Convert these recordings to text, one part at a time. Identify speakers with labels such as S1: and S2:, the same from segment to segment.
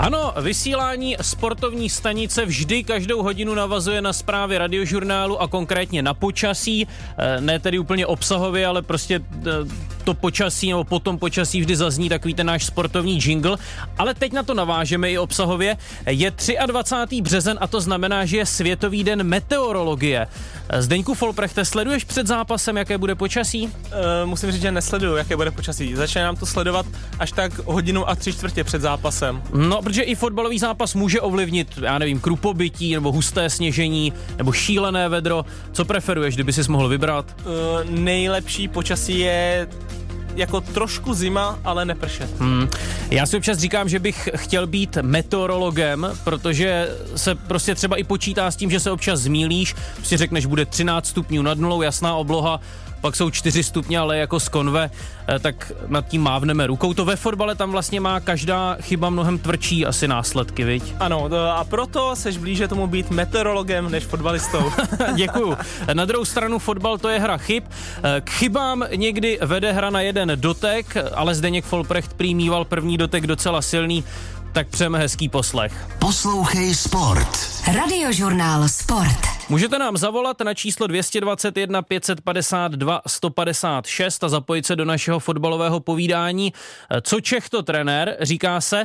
S1: Ano, vysílání sportovní stanice vždy každou hodinu navazuje na zprávy radiožurnálu a konkrétně na počasí. Eh, ne tedy úplně obsahově, ale prostě eh, to počasí nebo potom počasí vždy zazní takový ten náš sportovní jingle. Ale teď na to navážeme i obsahově. Je 23. březen a to znamená, že je Světový den meteorologie. Zdeňku Folprechte, sleduješ před zápasem, jaké bude počasí? Uh,
S2: musím říct, že nesleduju, jaké bude počasí. Začne nám to sledovat až tak hodinu a tři čtvrtě před zápasem.
S1: No, protože i fotbalový zápas může ovlivnit, já nevím, krupobytí nebo husté sněžení nebo šílené vedro. Co preferuješ, kdyby si mohl vybrat?
S2: Uh, nejlepší počasí je jako trošku zima, ale nepršet.
S1: Hmm. Já si občas říkám, že bych chtěl být meteorologem, protože se prostě třeba i počítá s tím, že se občas zmílíš, si řekneš, bude 13 stupňů nad nulou, jasná obloha, pak jsou 4 stupně, ale jako z konve, eh, tak nad tím mávneme rukou. To ve fotbale tam vlastně má každá chyba mnohem tvrdší asi následky, viď?
S2: Ano, a proto seš blíže tomu být meteorologem než fotbalistou.
S1: Děkuju. Na druhou stranu fotbal to je hra chyb. Eh, k chybám někdy vede hra na jeden dotek, ale Zdeněk Folprecht přijmíval první dotek docela silný, tak přejeme hezký poslech.
S3: Poslouchej Sport.
S4: Radiožurnál Sport.
S1: Můžete nám zavolat na číslo 221 552 156 a zapojit se do našeho fotbalového povídání. Co Čech to trenér, říká se.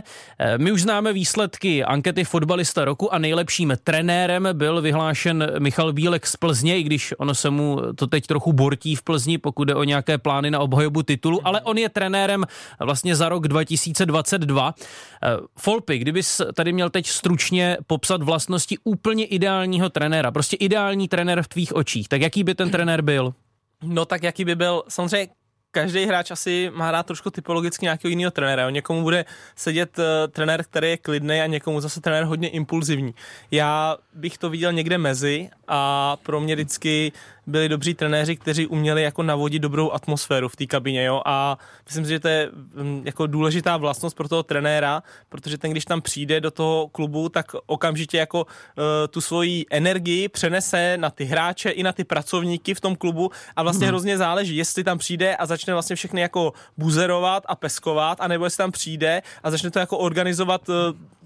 S1: My už známe výsledky ankety fotbalista roku a nejlepším trenérem byl vyhlášen Michal Bílek z Plzně, i když ono se mu to teď trochu bortí v Plzni, pokud jde o nějaké plány na obhajobu titulu, ale on je trenérem vlastně za rok 2022. Folpy, kdybys tady měl teď stručně popsat vlastnosti úplně ideálního trenéra, prostě prostě ideální trenér v tvých očích, tak jaký by ten trenér byl?
S2: No tak jaký by byl, samozřejmě každý hráč asi má rád trošku typologicky nějakého jiného trenéra. Někomu bude sedět uh, trenér, který je klidný a někomu zase trenér hodně impulzivní. Já bych to viděl někde mezi a pro mě vždycky byli dobří trenéři, kteří uměli jako navodit dobrou atmosféru v té kabině, jo, a myslím si, že to je mm, jako důležitá vlastnost pro toho trenéra, protože ten, když tam přijde do toho klubu, tak okamžitě jako uh, tu svoji energii přenese na ty hráče i na ty pracovníky v tom klubu a vlastně hmm. hrozně záleží, jestli tam přijde a začne vlastně všechny jako buzerovat a peskovat, anebo jestli tam přijde a začne to jako organizovat uh,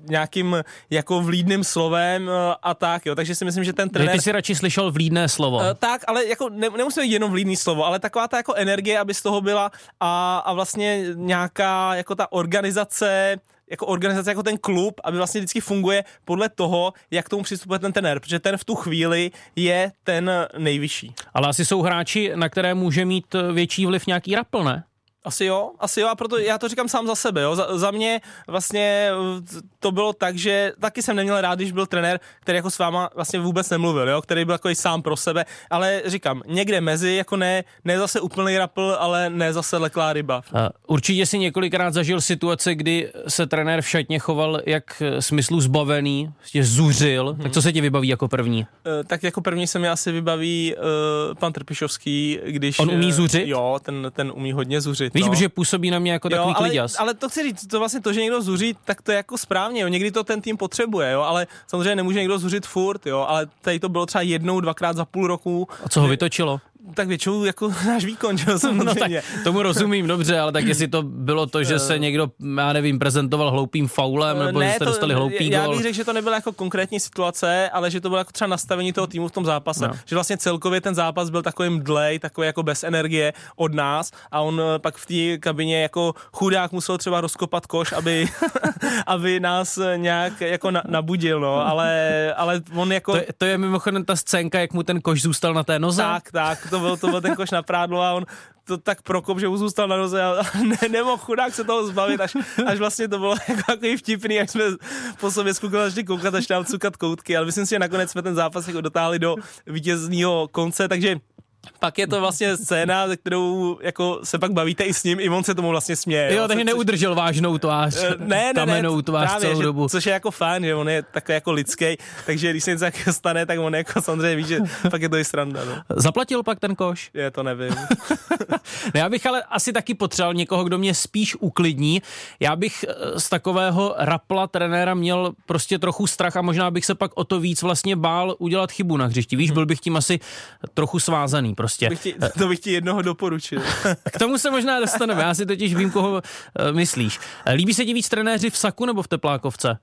S2: nějakým jako vlídným slovem a tak, jo. Takže si myslím, že ten trenér...
S1: Ty si radši slyšel vlídné slovo. Uh,
S2: tak, ale jako ne, nemusí být jenom vlídný slovo, ale taková ta jako energie, aby z toho byla a, a vlastně nějaká jako ta organizace, jako organizace, jako ten klub, aby vlastně vždycky funguje podle toho, jak k tomu přistupuje ten trenér, protože ten v tu chvíli je ten nejvyšší.
S1: Ale asi jsou hráči, na které může mít větší vliv nějaký rapl, ne?
S2: Asi jo, asi jo, a proto já to říkám sám za sebe, jo. Za, za mě vlastně to bylo tak, že taky jsem neměl rád, když byl trenér, který jako s váma vlastně vůbec nemluvil, jo, který byl jako sám pro sebe, ale říkám, někde mezi, jako ne, ne zase úplný rapl, ale ne zase leklá ryba.
S1: Určitě si několikrát zažil situace, kdy se trenér v šatně choval jak smyslu zbavený, prostě zuřil, hmm. tak co se ti vybaví jako první?
S2: Uh, tak jako první se mi asi vybaví uh, pan Trpišovský, když...
S1: On umí zuřit?
S2: Jo, ten, ten umí hodně zuřit zuřit.
S1: Víš, no. že působí na mě jako jo, takový
S2: ale, ale to chci říct, to vlastně to, že někdo zuří, tak to je jako správně, jo. Někdy to ten tým potřebuje, jo, ale samozřejmě nemůže někdo zuřit furt, jo, ale tady to bylo třeba jednou, dvakrát za půl roku.
S1: A co ho vytočilo?
S2: Tak většinou jako náš výkon, že samozřejmě. No tak
S1: tomu rozumím dobře, ale tak jestli to bylo to, že se někdo, já nevím, prezentoval hloupým faulem, nebo ne, že jste to, dostali hloupý
S2: Já bych řekl, že to nebyla jako konkrétní situace, ale že to bylo jako třeba nastavení toho týmu v tom zápase. No. Že vlastně celkově ten zápas byl takovým dlej, takový jako bez energie od nás a on eh, pak v té kabině jako chudák musel třeba rozkopat koš, aby, aby nás nějak jako na, nabudil, no, ale, ale on jako...
S1: To, to je mimochodem ta scénka, jak mu ten koš zůstal na té noze?
S2: Tak, tak, to byl, to byl ten koš na prádlo a on to tak prokop, že mu zůstal na noze a ne, nemohl chudák se toho zbavit, až, až vlastně to bylo jako takový vtipný, jak jsme po sobě skukali začali koukat, až tam cukat koutky, ale myslím si, že nakonec jsme ten zápas jako dotáhli do vítězního konce, takže pak je to vlastně scéna, ze kterou jako se pak bavíte i s ním, i on se tomu vlastně směje.
S1: Jo, takže neudržel vážnou tvář, eh, ne, ne, kamenou ne, tvář právě, celou
S2: že,
S1: dobu.
S2: Což je jako fajn, že on je takový jako lidský, takže když se něco stane, tak on jako samozřejmě ví, že pak je to i sranda. No.
S1: Zaplatil pak ten koš?
S2: Je, to nevím.
S1: no já bych ale asi taky potřeboval někoho, kdo mě spíš uklidní. Já bych eh, z takového rapla trenéra měl prostě trochu strach a možná bych se pak o to víc vlastně bál udělat chybu na hřišti. Víš, hmm. byl bych tím asi trochu svázaný. Šílený prostě.
S2: Bych ti, to bych ti jednoho doporučil.
S1: K tomu se možná dostaneme, já si totiž vím, koho uh, myslíš. Líbí se ti víc trenéři v Saku nebo v Teplákovce?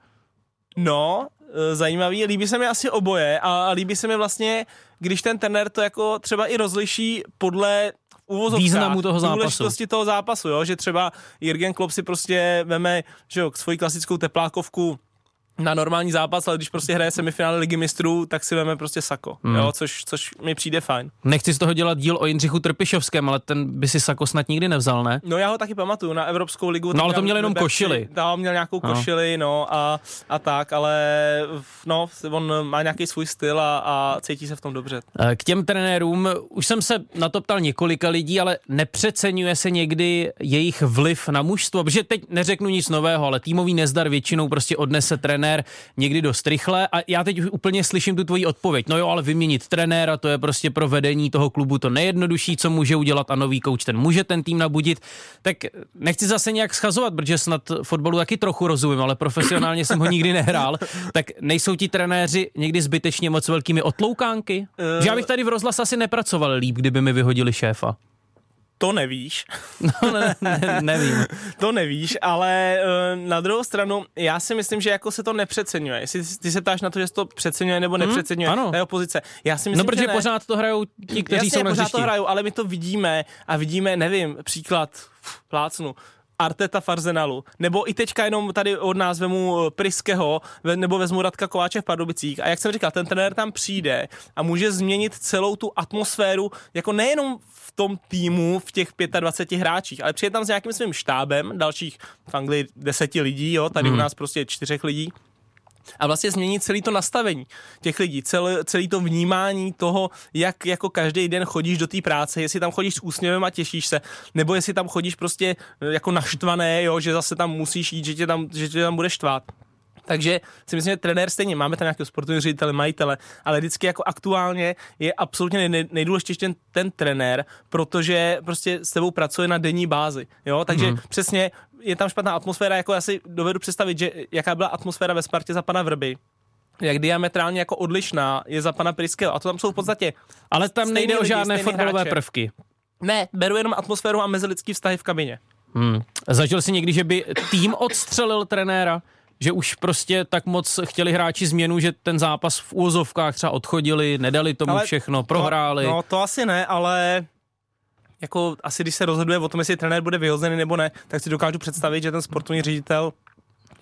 S2: No, eh, zajímavý, líbí se mi asi oboje a líbí se mi vlastně, když ten trenér to jako třeba i rozliší podle uvozovkách,
S1: Významu toho zápasu.
S2: důležitosti toho zápasu, jo? že třeba Jürgen Klopp si prostě veme že jo, svoji klasickou teplákovku na normální zápas, ale když prostě hraje semifinále ligy mistrů, tak si veme prostě Sako,
S1: Hmm.
S2: jo? Což, což mi přijde fajn.
S1: Nechci z toho dělat díl o Jindřichu Trpišovském, ale ten by si Sako snad nikdy nevzal, ne?
S2: No já ho taky pamatuju na Evropskou ligu.
S1: No, ale to měl jenom
S2: Liberci-
S1: košili.
S2: Tam měl nějakou
S1: No.
S2: košili, no a, a tak, ale no, on má nějaký svůj styl a, a cítí se v tom dobře.
S1: Eh, K těm trenérům už jsem se na to ptal několika lidí, ale nepřeceňuje se někdy jejich vliv na mužstvo, protože teď neřeknu nic nového, ale týmový nezdar většinou prostě odnese trenér někdy dost rychle a já teď úplně slyším tu tvoji odpověď. No jo, ale vyměnit trenéra, to je prostě pro vedení toho klubu to nejjednodušší, co může udělat a nový kouč ten může ten tým nabudit. Tak nechci zase nějak schazovat, protože snad fotbalu taky trochu rozumím, ale profesionálně jsem ho nikdy nehrál. Tak nejsou ti trenéři někdy zbytečně moc velkými otloukánky? Že já bych tady v rozhlas asi nepracoval líp, kdyby mi vyhodili šéfa.
S2: To nevíš,
S1: No, ne, ne, nevím.
S2: to nevíš, ale eh, na druhou stranu, já si myslím, že jako se to nepřeceňuje. Jestli ty se ptáš na to, že se to přeceňuje nebo nepřeceňuje,
S1: ano.
S2: ta jeho pozice. Já si myslím,
S1: No, protože
S2: že ne.
S1: pořád to hrajou ti, kteří
S2: Jasně,
S1: jsou na
S2: pořád
S1: hřišti.
S2: to hrajou, ale my to vidíme a vidíme, nevím, příklad, plácnu, Arteta Farzenalu, nebo i teďka jenom tady od nás vemu eh, Priskeho, nebo vezmu Radka Kováče v Pardubicích. A jak jsem říkal, ten trenér tam přijde a může změnit celou tu atmosféru, jako nejenom v tom týmu, v těch 25 hráčích, ale přijde tam s nějakým svým štábem, dalších v Anglii deseti lidí, jo, tady u nás prostě čtyřech lidí, a vlastně změnit celý to nastavení těch lidí, celé, celý to vnímání toho, jak jako každý den chodíš do té práce, jestli tam chodíš s úsměvem a těšíš se, nebo jestli tam chodíš prostě eh, jako naštvané, jo, že zase tam musíš jít, že tě tam, že tě tam bude štvát. Takže si myslím, že trenér stejně, máme tam nějakého sportovního ředitele, majitele, ale vždycky jako aktuálně je absolutně nej, nejdůležitější ten, ten trenér, protože prostě s tebou pracuje na denní bázi, jo, takže hmm. přesně je tam špatná atmosféra, jako já si dovedu představit, že jaká byla atmosféra ve Spartě za pana Vrby, jak diametrálně jako odlišná je za pana Priského. A to tam jsou v podstatě
S1: Ale tam nejde o
S2: lidi,
S1: žádné
S2: stejný
S1: fotbalové
S2: hráče.
S1: prvky.
S2: ne, beru jenom atmosféru a mezilidský vztahy v kabině.
S1: Hmm. Zažil jsi někdy, že by tým odstřelil trenéra? Že už prostě tak moc chtěli hráči změnu, že ten zápas v úzovkách třeba odchodili, nedali tomu
S2: Ale
S1: všechno, prohráli.
S2: To, no to asi ne, ale jako asi když se rozhoduje o tom, jestli trenér bude vyhozený nebo ne, tak si dokážu představit, že ten sportovní ředitel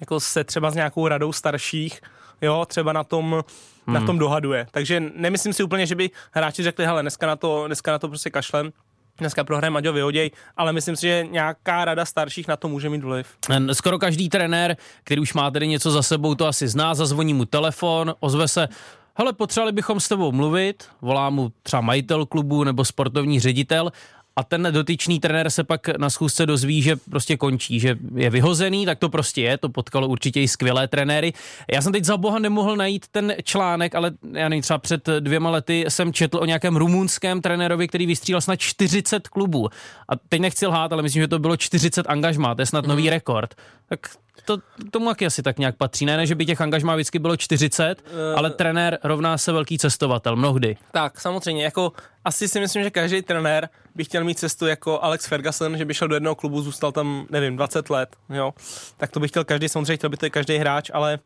S2: jako se třeba s nějakou radou starších, jo, třeba na tom, hmm. na tom dohaduje. Takže nemyslím si úplně, že by hráči řekli, hele, dneska na to, dneska na to prostě kašlem, dneska prohrajem, ať ho vyhoděj, ale myslím si, že nějaká rada starších na to může mít vliv.
S1: Skoro každý trenér, který už má tedy něco za sebou, to asi zná, zazvoní mu telefon, ozve se, hele, potřebovali bychom s tebou mluvit, volá mu třeba majitel klubu nebo sportovní ředitel a ten dotyčný trenér se pak na schůzce dozví, že prostě končí, že je vyhozený, tak to prostě je, to potkalo určitě i skvělé trenéry. Já jsem teď za boha nemohl najít ten článek, ale já nevím, třeba před dvěma lety jsem četl o nějakém rumunském trenérovi, který vystřílel snad 40 klubů. A teď nechci lhát, ale myslím, že to bylo 40 angažmá, to je snad nový rekord. Tak to, tomu taky asi tak nějak patří. Ne, ne, že by těch angažmá vždycky bylo 40, ale trenér rovná se velký cestovatel, mnohdy.
S2: Tak, samozřejmě, jako asi si myslím, že každý trenér by chtěl mít cestu jako Alex Ferguson, že by šel do jednoho klubu, zůstal tam, nevím, 20 let, jo. Tak to by chtěl každý, samozřejmě chtěl by to každý hráč, ale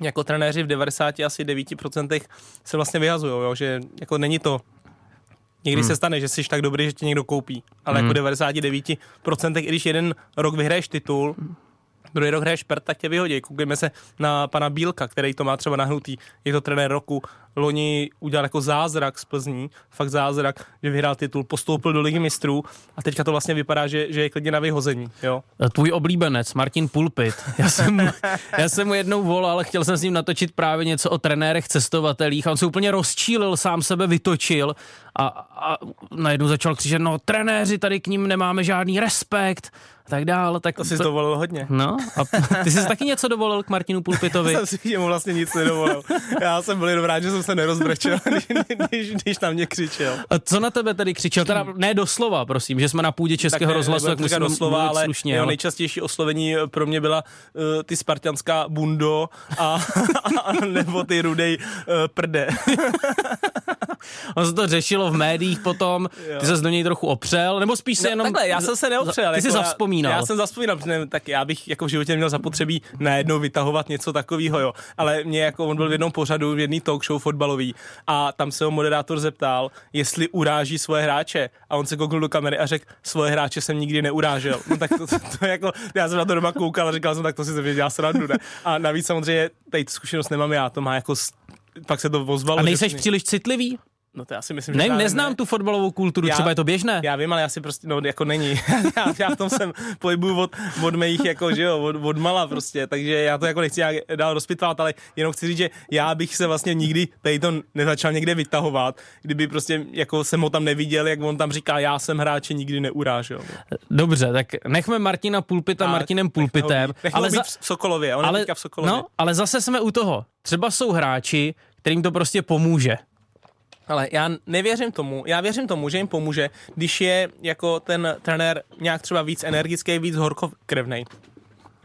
S2: jako trenéři v 90 asi 9% se vlastně vyhazují, jo, že jako není to Někdy hmm. se stane, že jsi tak dobrý, že tě někdo koupí, ale hmm. jako 99%, i když jeden rok vyhraješ titul, druhý rok hraješ prd, tak tě vyhodí. Koukejme se na pana Bílka, který to má třeba nahnutý. Je to trenér roku. Loni udělal jako zázrak z Plzní, fakt zázrak, že vyhrál titul, postoupil do ligy mistrů a teďka to vlastně vypadá, že, že je klidně na vyhození. Jo?
S1: Tvůj oblíbenec, Martin Pulpit. Já jsem, mu, já jsem mu jednou volal, chtěl jsem s ním natočit právě něco o trenérech, cestovatelích a on se úplně rozčílil, sám sebe vytočil a, a najednou začal křičet, no trenéři, tady k ním nemáme žádný respekt a tak dále. Tak
S2: To jsi to... dovolil hodně.
S1: No, a ty jsi taky něco dovolil k Martinu Pulpitovi?
S2: jsem si mu vlastně nic nedovolil. Já jsem byl jenom rád, že jsem se nerozbrečel, když, když, na mě křičel.
S1: A co na tebe tedy křičel? Teda ne doslova, prosím, že jsme na půdě Českého
S2: tak ne,
S1: rozhlasu, tak musíme
S2: doslova, ale
S1: slušně.
S2: jeho nejčastější oslovení pro mě byla uh, ty spartianská bundo a, a nebo ty rudej uh, prde.
S1: On se to řešilo v médiích potom, ty se do něj trochu opřel, nebo spíš se
S2: No,
S1: jenom...
S2: takhle, já jsem se neopřel.
S1: Ty jsi
S2: jako já-
S1: zavzpomínal.
S2: Já, jsem zavzpomínal, protože ne, tak já bych jako v životě měl zapotřebí najednou vytahovat něco takového, jo. Ale mě jako on byl v jednom pořadu, v jedný talk show fotbalový a tam se ho moderátor zeptal, jestli uráží svoje hráče. A on se kouknul do kamery a řekl, svoje hráče jsem nikdy neurážel. No tak to, to, to, jako, já jsem na to doma koukal a říkal jsem, tak to si ze mě dělá srandu, ne? A navíc samozřejmě, tady tu zkušenost nemám já, to má jako pak se to ozvalo.
S1: A nejseš
S2: všichni-
S1: příliš citlivý?
S2: No to já si myslím, že
S1: Ne, neznám tu fotbalovou kulturu,
S2: Já-
S1: třeba je to běžné.
S2: já vím, ale já si prostě, no jako není. já, já v tom jsem pohybuju od, od mých, jako, že jo, od, od mala prostě, takže já to jako nechci nějak dál rozpitvat, ale jenom chci říct, že já bych se vlastně nikdy tady to nezačal někde vytahovat, kdyby prostě jako jsem ho tam neviděl, jak on tam říká, já jsem hráče nikdy neurážel.
S1: Dobře, tak nechme Martina Pulpita
S2: Tak,
S1: Martinem Pulpitem.
S2: Nechme
S1: ale,
S2: ho být v Sokolově, on ale, v Sokolově.
S1: no, ale zase jsme u toho. Třeba jsou hráči, kterým to prostě pomůže.
S2: Ale já nevěřím tomu, já věřím tomu, že jim pomůže, když je jako ten trenér nějak třeba víc energický, víc horkokrevnej.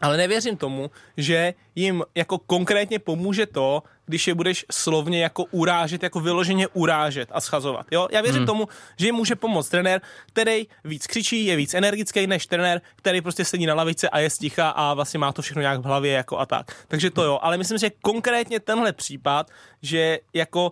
S2: Ale nevěřím tomu, že jim jako konkrétně pomůže to, když je budeš slovně jako urážet, jako vyloženě urážet a schazovat. Jo? Já věřím hmm. tomu, že jim může pomoct trenér, který víc křičí, je víc energický než trenér, který prostě sedí na lavice a je sticha a vlastně má to všechno nějak v hlavě jako a tak. Takže to jo, ale myslím, že konkrétně tenhle případ, že jako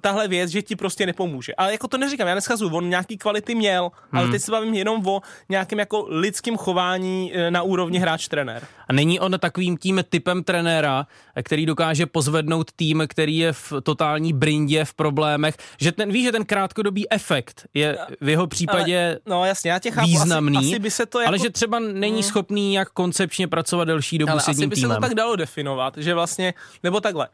S2: tahle věc, že ti prostě nepomůže. Ale jako to neříkám, já neschazuju, on nějaký kvality měl, hmm. ale teď se bavím jenom o nějakém jako lidském chování e, na úrovni hráč-trenér.
S1: A není on takovým tím typem trenéra, který dokáže pozvednout tým, který je v totální brindě, v problémech, že ten, víš, že ten krátkodobý efekt je v jeho případě
S2: Ale, no jasně, já tě chápu,
S1: významný,
S2: asi, asi by se to jako...
S1: ale že třeba není schopný jak koncepčně pracovat delší dobu
S2: ale
S1: s
S2: asi
S1: jedním
S2: by se
S1: týmem.
S2: to tak dalo definovat, že vlastně, nebo takhle.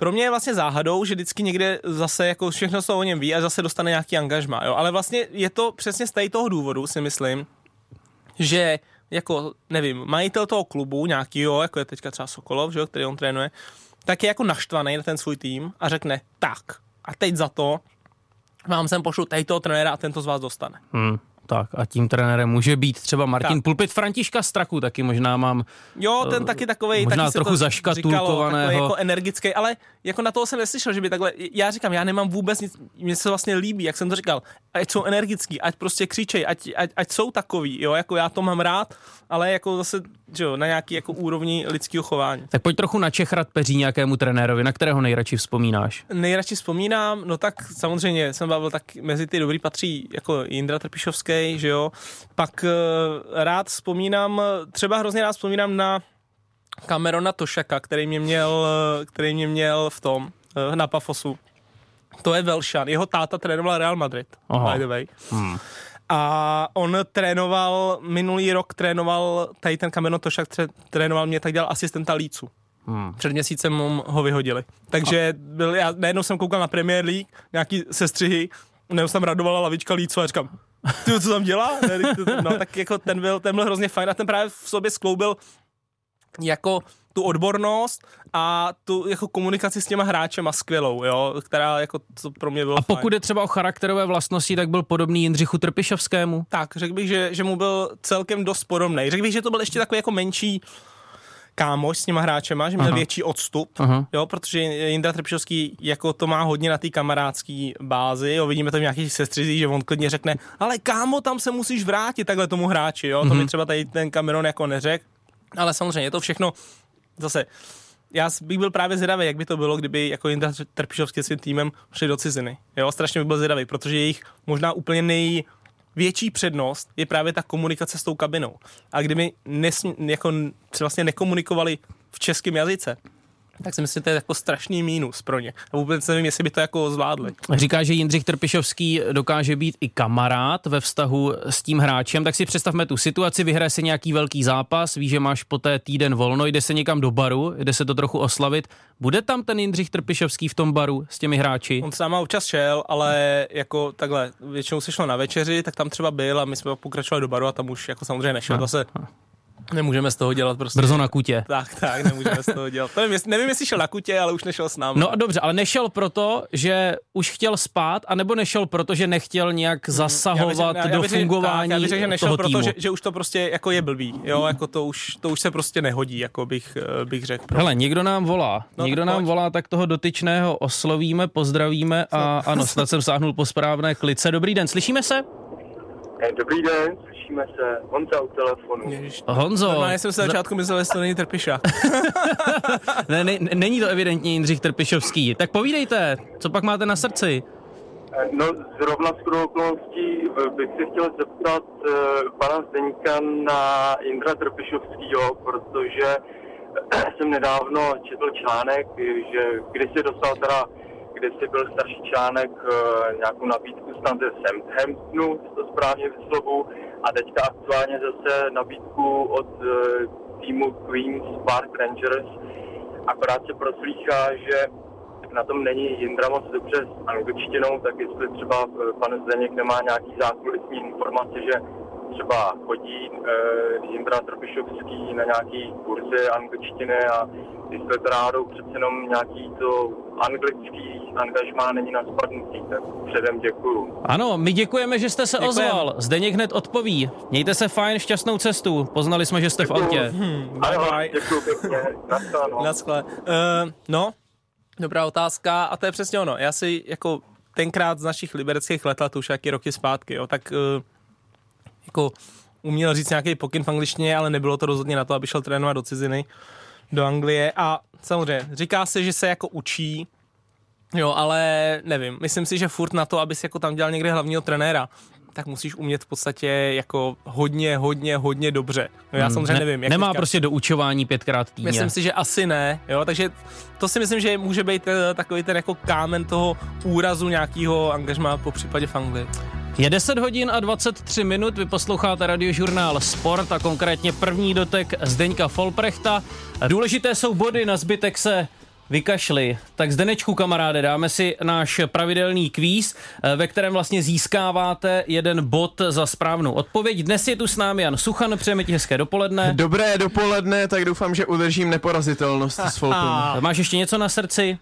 S2: Pro mě je vlastně záhadou, že vždycky někde zase jako všechno se o něm ví a zase dostane nějaký angažma, jo. Ale vlastně je to přesně z toho důvodu, si myslím, že jako, nevím, majitel toho klubu nějakýho, jako je teďka třeba Sokolov, že jo, který on trénuje, tak je jako naštvaný na ten svůj tým a řekne, tak, a teď za to vám sem pošlu tady toho trenéra a tento z vás dostane.
S1: Hmm, tak a tím trenérem může být třeba Martin
S2: Tak.
S1: Pulpit, Františka Straku taky možná mám.
S2: Jo, ten taky takový,
S1: možná
S2: taky se
S1: trochu
S2: to
S1: zaškatulkovaného.
S2: Jako energický, ale jako na toho jsem neslyšel, že by takhle, já říkám, já nemám vůbec nic, mně se vlastně líbí, jak jsem to říkal, ať jsou energický, ať prostě křičej, ať, ať, ať jsou takový, jo, jako já to mám rád, ale jako zase, že jo, na nějaký jako úrovni lidského chování.
S1: Tak pojď trochu načechrat peří nějakému trenérovi, na kterého nejradši vzpomínáš.
S2: Nejradši vzpomínám, no tak samozřejmě jsem bavil, tak mezi ty dobrý patří jako Jindra Trpišovský, že jo. Pak eh, rád vzpomínám, třeba hrozně rád vzpomínám na Camerona Tošaka, který mě měl, eh, který mě měl v tom, eh, na Pafosu. To je Velšan, jeho táta trénoval Real Madrid,
S1: Aha.
S2: by the way. Hmm. A on trénoval, minulý rok trénoval, tady ten Cameron Tošak trénoval mě, tak dělal asistenta Lícu.
S1: Hmm.
S2: Před měsícem mu ho vyhodili. Takže byl, já najednou jsem koukal na Premier League, nějaký sestřihy, nebo jsem radovala lavička Lícu a říkám, ty co tam dělá? No tak jako ten byl, ten byl hrozně fajn a ten právě v sobě skloubil jako tu odbornost a tu jako komunikaci s těma hráčema skvělou, jo, která jako to pro mě bylo
S1: A pokud
S2: fajn.
S1: je třeba o charakterové vlastnosti, tak byl podobný Jindřichu Trpišovskému.
S2: Tak, řekl bych, že, že mu byl celkem dost podobný. Řekl bych, že to byl ještě takový jako menší kámoš s těma hráčema, že měl
S1: Aha.
S2: větší odstup,
S1: Aha.
S2: jo, protože Jindra Trpišovský jako to má hodně na té kamarádské bázi, jo, vidíme to v nějakých sestřizích, že on klidně řekne, ale kámo, tam se musíš vrátit takhle tomu hráči, jo, to mi třeba tady ten Cameron jako neřekl, ale samozřejmě je to všechno zase já bych byl právě zvědavý, jak by to bylo, kdyby jako Jindra Trpišovský s svým týmem šli do ciziny. Jo, strašně bych byl zvědavý, protože jejich možná úplně největší přednost je právě ta komunikace s tou kabinou. A kdyby nesm, jako vlastně nekomunikovali v českém jazyce, tak si myslím, že to je jako strašný mínus pro ně. A vůbec nevím, jestli by to jako zvládli.
S1: Říká, že Jindřich Trpišovský dokáže být i kamarád ve vztahu s tím hráčem, tak si představme tu situaci, vyhraje se nějaký velký zápas, ví, že máš poté týden volno, jde se někam do baru, jde se to trochu oslavit. Bude tam ten Jindřich Trpišovský v tom baru s těmi hráči?
S2: On sám občas šel, ale jako takhle, většinou se šlo na večeři, tak tam třeba byl a my jsme pak pokračovali do baru a tam už jako samozřejmě nešel. Zase Nemůžeme z toho dělat prostě.
S1: Brzo na kutě.
S2: Tak, tak, nemůžeme z toho dělat. To nevím, jestli, nevím, jestli šel na kutě, ale už nešel s námi.
S1: No a dobře, ale nešel proto, že už chtěl spát, anebo nešel proto, že nechtěl nějak zasahovat
S2: já bych řekl-
S1: do
S2: bych řekl-
S1: fungování
S2: tak, já bych že nešel
S1: toho
S2: proto,
S1: týmu.
S2: že, že, už to prostě jako je blbý, jo, jako to už, to už se prostě nehodí, jako bych, eh, bych řekl.
S1: Hele, někdo nám volá.
S2: No,
S1: někdo nám
S2: pojď.
S1: volá, tak toho dotyčného oslovíme, pozdravíme a ano, snad jsem sáhnul po správné klice. Dobrý den, slyšíme se?
S5: Eh, Dobrý den, slyšíme se. Honza u telefonu.
S2: Ježiš.
S1: Honzo,
S2: Normálně jsem se na začátku myslel, že to není trpiša.
S1: ne, ne, není to evidentně Jindřich Trpišovský. Tak povídejte, co pak máte na srdci?
S5: Eh, No, zrovna s okolností eh, bych se chtěl zeptat eh, pana Zdeňka na Indra Trpišovskýho, protože jsem nedávno četl článek, že kdysi dostal teda, kdysi byl starší článek eh, nějakou nabídku snad ze Southamptonu, jestli to správně vyslovu, a teďka aktuálně zase nabídku od eh, týmu Queens Park Rangers. Akorát se proslýchá, že na tom není Jindra moc dobře s angličtinou, tak jestli třeba eh, pan Zdeněk nemá nějaký zákulisní informace, že třeba chodí e, Jindra Trpišovský na nějaký kurzy angličtiny a jestli to náhodou přece jenom nějaký to anglický angažmá není na spadnutí, tak předem děkuju.
S1: Ano, my děkujeme, že jste se
S2: Děkujem.
S1: ozval. Zdeněk hned odpoví. Mějte se fajn, šťastnou cestu. Poznali jsme, že jste v autě.
S2: Bye
S5: Ano,
S2: bye.
S5: děkuju pěkně, nashledanou.
S2: Na skle. Uh, no, dobrá otázka a to je přesně ono. Já si jako tenkrát z našich libereckých let, už jaký roky zpátky, jo, tak uh, jako uměl říct nějaký pokyn v angličtině, ale nebylo to rozhodně na to, aby šel trénovat do ciziny, do Anglie a samozřejmě říká se, že se jako učí, jo, ale nevím, myslím si, že furt na to, aby si jako tam dělal někde hlavního trenéra, tak musíš umět v podstatě jako hodně, hodně, hodně dobře. No já samozřejmě
S1: Ne-
S2: nevím. Jak
S1: Nemá
S2: teďka-
S1: prostě doučování pětkrát týdně.
S2: Myslím si, že asi ne, jo, takže to si myslím, že může být eh, takový ten jako kámen toho úrazu nějakého angažma po případě v Anglii.
S1: Je 10 hodin a 23 minut, vy posloucháte radiožurnál Sport a konkrétně první dotek Zdeňka Folprechta. Důležité jsou body, na zbytek se vykašli. Tak Zdenečku, kamaráde, dáme si náš pravidelný kvíz, eh, ve kterém vlastně získáváte jeden bod za správnou odpověď. Dnes je tu s námi Jan Suchan, přejeme ti hezké dopoledne.
S6: Dobré dopoledne, tak doufám, že udržím neporazitelnost s Folpem.
S1: Máš ještě něco na srdci?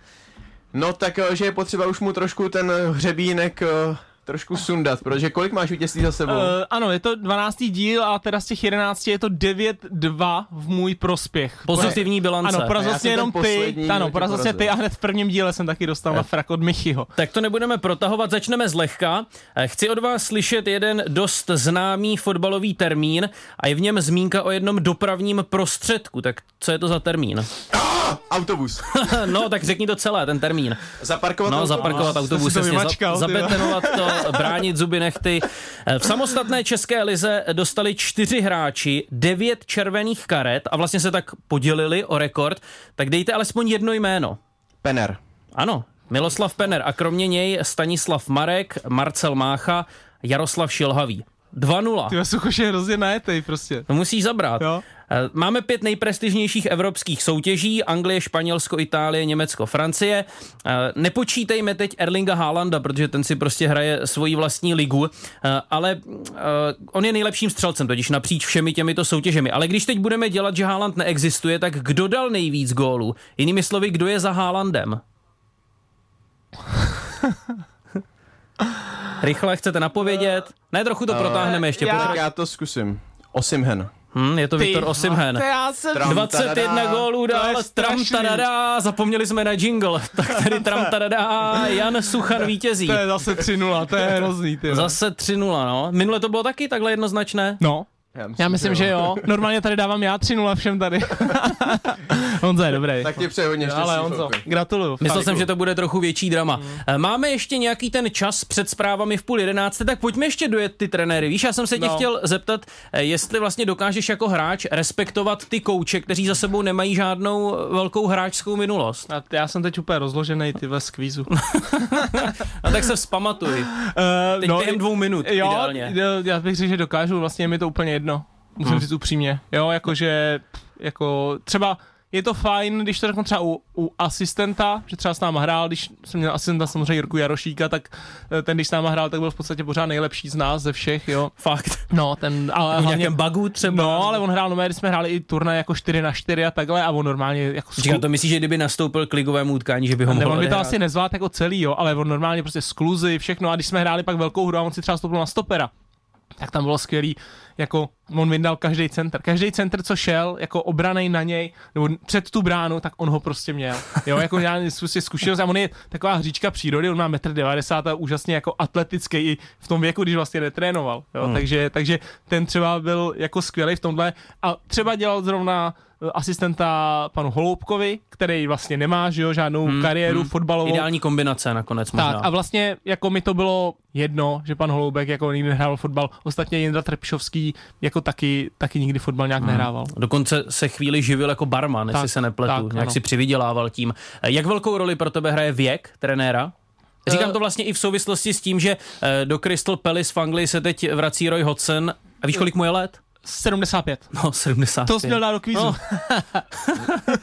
S6: No tak, eh, že je potřeba už mu trošku ten hřebínek eh, trošku sundat, protože kolik máš vítězství za sebou?
S2: Uh, ano, je to 12. díl a teda z těch 11 je to 9-2 v můj prospěch.
S1: Pozitivní bilance.
S2: Ano, porazil jsi
S6: jsem
S2: jenom ty. Ano, porazil jsi ty a hned v prvním díle jsem taky dostal na frak od Michyho.
S1: Tak to nebudeme protahovat, začneme zlehka. Eh, Chci od vás slyšet jeden dost známý fotbalový termín a je v něm zmínka o jednom dopravním prostředku. Tak co je to za termín?
S6: Autobus.
S1: no, tak řekni to celé, ten termín.
S6: Zaparkovat
S1: No,
S6: autobus.
S1: zaparkovat autobus,
S2: to
S1: jasně,
S2: vymačkal,
S1: za, zabetonovat to, bránit zuby nechty. V samostatné české lize dostali čtyři hráči, devět červených karet a vlastně se tak podělili o rekord. Tak dejte alespoň jedno jméno.
S6: Penner.
S1: Ano, Miloslav Penner a kromě něj Stanislav Marek, Marcel Mácha, Jaroslav Šilhavý. 2-0.
S2: Ty Suchoš je hrozně najetej prostě.
S1: To musíš zabrat.
S2: Jo.
S1: Eh, Máme pět nejprestižnějších evropských soutěží, Anglie, Španělsko, Itálie, Německo, Francie. Eh, Nepočítejme teď Erlinga Haalanda, protože ten si prostě hraje svoji vlastní ligu, Eh, ale on je nejlepším střelcem, totiž napříč všemi těmito soutěžemi. Ale když teď budeme dělat, že Haaland neexistuje, tak kdo dal nejvíc gólů? Jinými slovy, kdo je za Haalandem? Rychle chcete napovědět? Ne, trochu to protáhneme ještě.
S2: já-
S6: já to zkusím. Osimhen.
S1: Hm, je to Viktor Osimhen.
S2: To já jsem...
S6: Tram,
S1: 21
S6: tadadá.
S1: gólů dál, tram tadadá, zapomněli jsme na jingle, tak tady tram tadadá, Jan Suchan vítězí.
S2: To je zase 3-0, to je hrozný, ty. jo.
S1: Zase 3-0, no. Minule to bylo taky takhle jednoznačné?
S2: No, já myslím, že jo. Normálně tady dávám já 3-0 všem tady. Honza je dobrý.
S6: Tak ti přeji hodně štěstí.
S2: Ale Honzo, gratuluju.
S1: Myslel jsem, že to bude trochu větší drama. Eh, Máme ještě nějaký ten čas před zprávami v půl jedenácté, tak pojďme ještě dojet ty trenéry. Víš, já jsem se tě
S2: No.
S1: chtěl zeptat, eh, jestli vlastně dokážeš jako hráč respektovat ty kouče, kteří za sebou nemají žádnou velkou hráčskou minulost.
S2: A já jsem teď úplně rozložený ty ve skvízu. uh,
S1: A tak se vzpamatuj. Teď během dvou minut,
S2: jo,
S1: ideálně.
S2: jo, já bych řekl, že dokážu, vlastně je mi to úplně jedno. Musím
S1: Hmm.
S2: říct upřímně. Jo, jakože, jako třeba je to fajn, když to řeknu třeba u, u asistenta, že třeba s náma hrál, když jsem měl asistenta samozřejmě Jirku Jarošíka, tak eh, ten, když s náma hrál, tak byl v podstatě pořád nejlepší z nás, ze všech, jo.
S1: Fakt.
S2: No, ten, ale
S1: V
S2: hlavně,
S1: nějakém bugu třeba.
S2: no, ale on hrál, no, když jsme hráli i turnaj jako 4 na 4 a takhle a on normálně jako
S1: Říkám, to myslíš, že kdyby nastoupil k ligovému utkání, že by ho mohl
S2: on by to asi nezvládl jako celý, jo, ale on normálně prostě skluzy, všechno a když jsme hráli pak velkou hru a on si třeba stoupil na stopera, tak tam bylo skvělý, jako on vyndal každý center. Každý center, co šel, jako obranej na něj, nebo před tu bránu, tak on ho prostě měl. Jo, jako já prostě zkušenost a on je taková hříčka přírody, on má 1,90 m a úžasně jako atletický i v tom věku, když vlastně netrénoval. Jo, hmm. takže, takže ten třeba byl jako skvělý v tomhle a třeba dělal zrovna eh, asistenta panu Holoubkovi, který vlastně nemá že jo, žádnou hmm, kariéru hmm. fotbalovou.
S1: Ideální kombinace nakonec možná.
S2: Tak a vlastně jako mi to bylo jedno, že pan Holoubek jako nikdy nehrál fotbal. Ostatně Jindra Trpišovský jako taky, taky nikdy fotbal nějak nehrával.
S1: Dokonce se chvíli živil jako barman, jestli
S2: Tak,
S1: se nepletu.
S2: tak,
S1: nějak
S2: ano.
S1: si přivydělával tím. Eh, Jak velkou roli pro tebe hraje věk trenéra? Říkám
S2: Eh,
S1: to vlastně i v souvislosti s tím, že eh, do Crystal Palace v Anglii se teď vrací Roy Hodgson. A víš, kolik mu je let?
S2: 75.
S1: No, 70.
S2: To jsi měl dát do kvízu.
S1: No.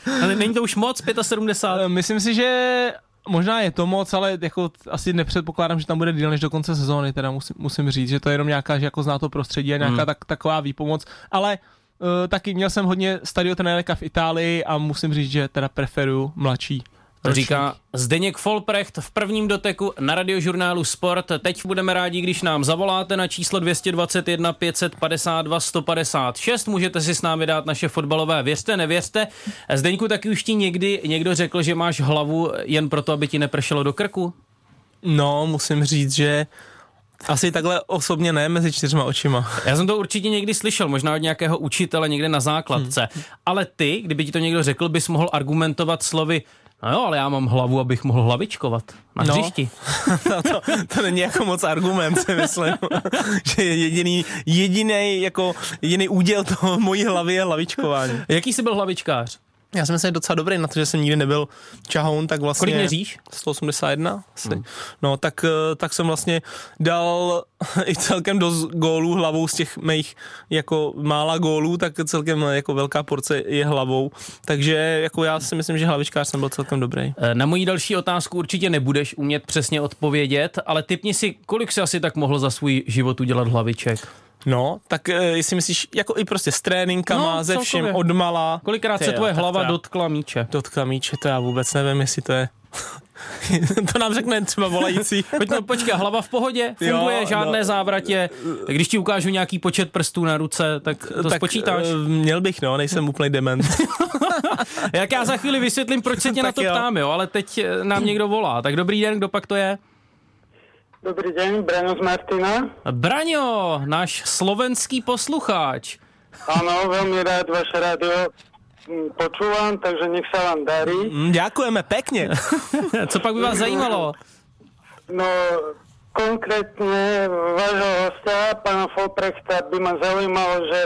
S1: Ale není to už moc, 75?
S2: Eh, Myslím si, že možná je to moc, ale jako asi nepředpokládám, že tam bude díl než do konce sezóny, teda musím, musím říct, že to je jenom nějaká, že jako zná to prostředí a nějaká
S1: Hmm.
S2: tak, taková výpomoc, ale uh, taky měl jsem hodně stadiotrenérka v Itálii a musím říct, že teda preferuju mladší.
S1: To říká Zdeněk Folprecht v prvním doteku na radiožurnálu Sport. Teď budeme rádi, když nám zavoláte na číslo 221 552 156. Můžete si s námi dát naše fotbalové věřte, nevěřte. Zdeňku, taky už ti někdy někdo řekl, že máš hlavu jen proto, aby ti nepršelo do krku?
S2: No, musím říct, že asi takhle osobně ne mezi čtyřma očima.
S1: Já jsem to určitě někdy slyšel, možná od nějakého učitele někde na základce. Hmm. Ale ty, kdyby ti to někdo řekl, bys mohl argumentovat slovy No jo, ale já mám hlavu, abych mohl hlavičkovat na
S2: No.
S1: hřišti.
S2: No to, to není jako moc argument, si myslím, že jediný, jediný, jako, jediný úděl toho mojí hlavy je hlavičkování.
S1: Jaký jsi byl hlavičkář?
S2: Já jsem se docela dobrý na to, že jsem nikdy nebyl čahoun, tak vlastně...
S1: Kolik měříš?
S2: 181 asi. Hmm. No, tak, eh, tak jsem vlastně dal i celkem dost gólů hlavou z těch mých jako mála gólů, tak celkem jako velká porce je hlavou. Takže jako já si myslím, že hlavičkář jsem byl celkem dobrý.
S1: Eh, Na moji další otázku určitě nebudeš umět přesně odpovědět, ale typni si, kolik si asi tak mohl za svůj život udělat hlaviček.
S2: No, tak eh, jestli myslíš, jako i prostě s tréninkama,
S1: No,
S2: ze vším,
S1: celkově.
S2: od mala.
S1: Kolikrát se
S2: jo,
S1: tvoje hlava
S2: já-
S1: dotkla míče?
S2: Dotkla míče, to já vůbec nevím, jestli to je... to nám řekne třeba volající.
S1: Pojď no, počkej, hlava v pohodě, funguje,
S2: Jo,
S1: žádné
S2: no.
S1: závratě. Když ti ukážu nějaký počet prstů na ruce, tak to
S2: tak
S1: spočítáš.
S2: eh, Měl bych, no, nejsem úplný dement.
S1: Jak já za chvíli vysvětlím, proč se tě na
S2: Tak
S1: to
S2: jo.
S1: ptám, jo, ale teď nám někdo volá. Tak dobrý den, kdo pak to je?
S5: Dobrý deň, Braňo z Martina.
S1: Braňo, náš slovenský poslucháč.
S5: Áno, veľmi rád vaše rádio mm, počúvam, takže nech sa vám darí.
S2: Mm, Ďakujeme pekne.
S1: Co pak by vás zajímalo?
S5: No, konkrétne vášho hostia, pána Folprechta, by ma zaujímalo, že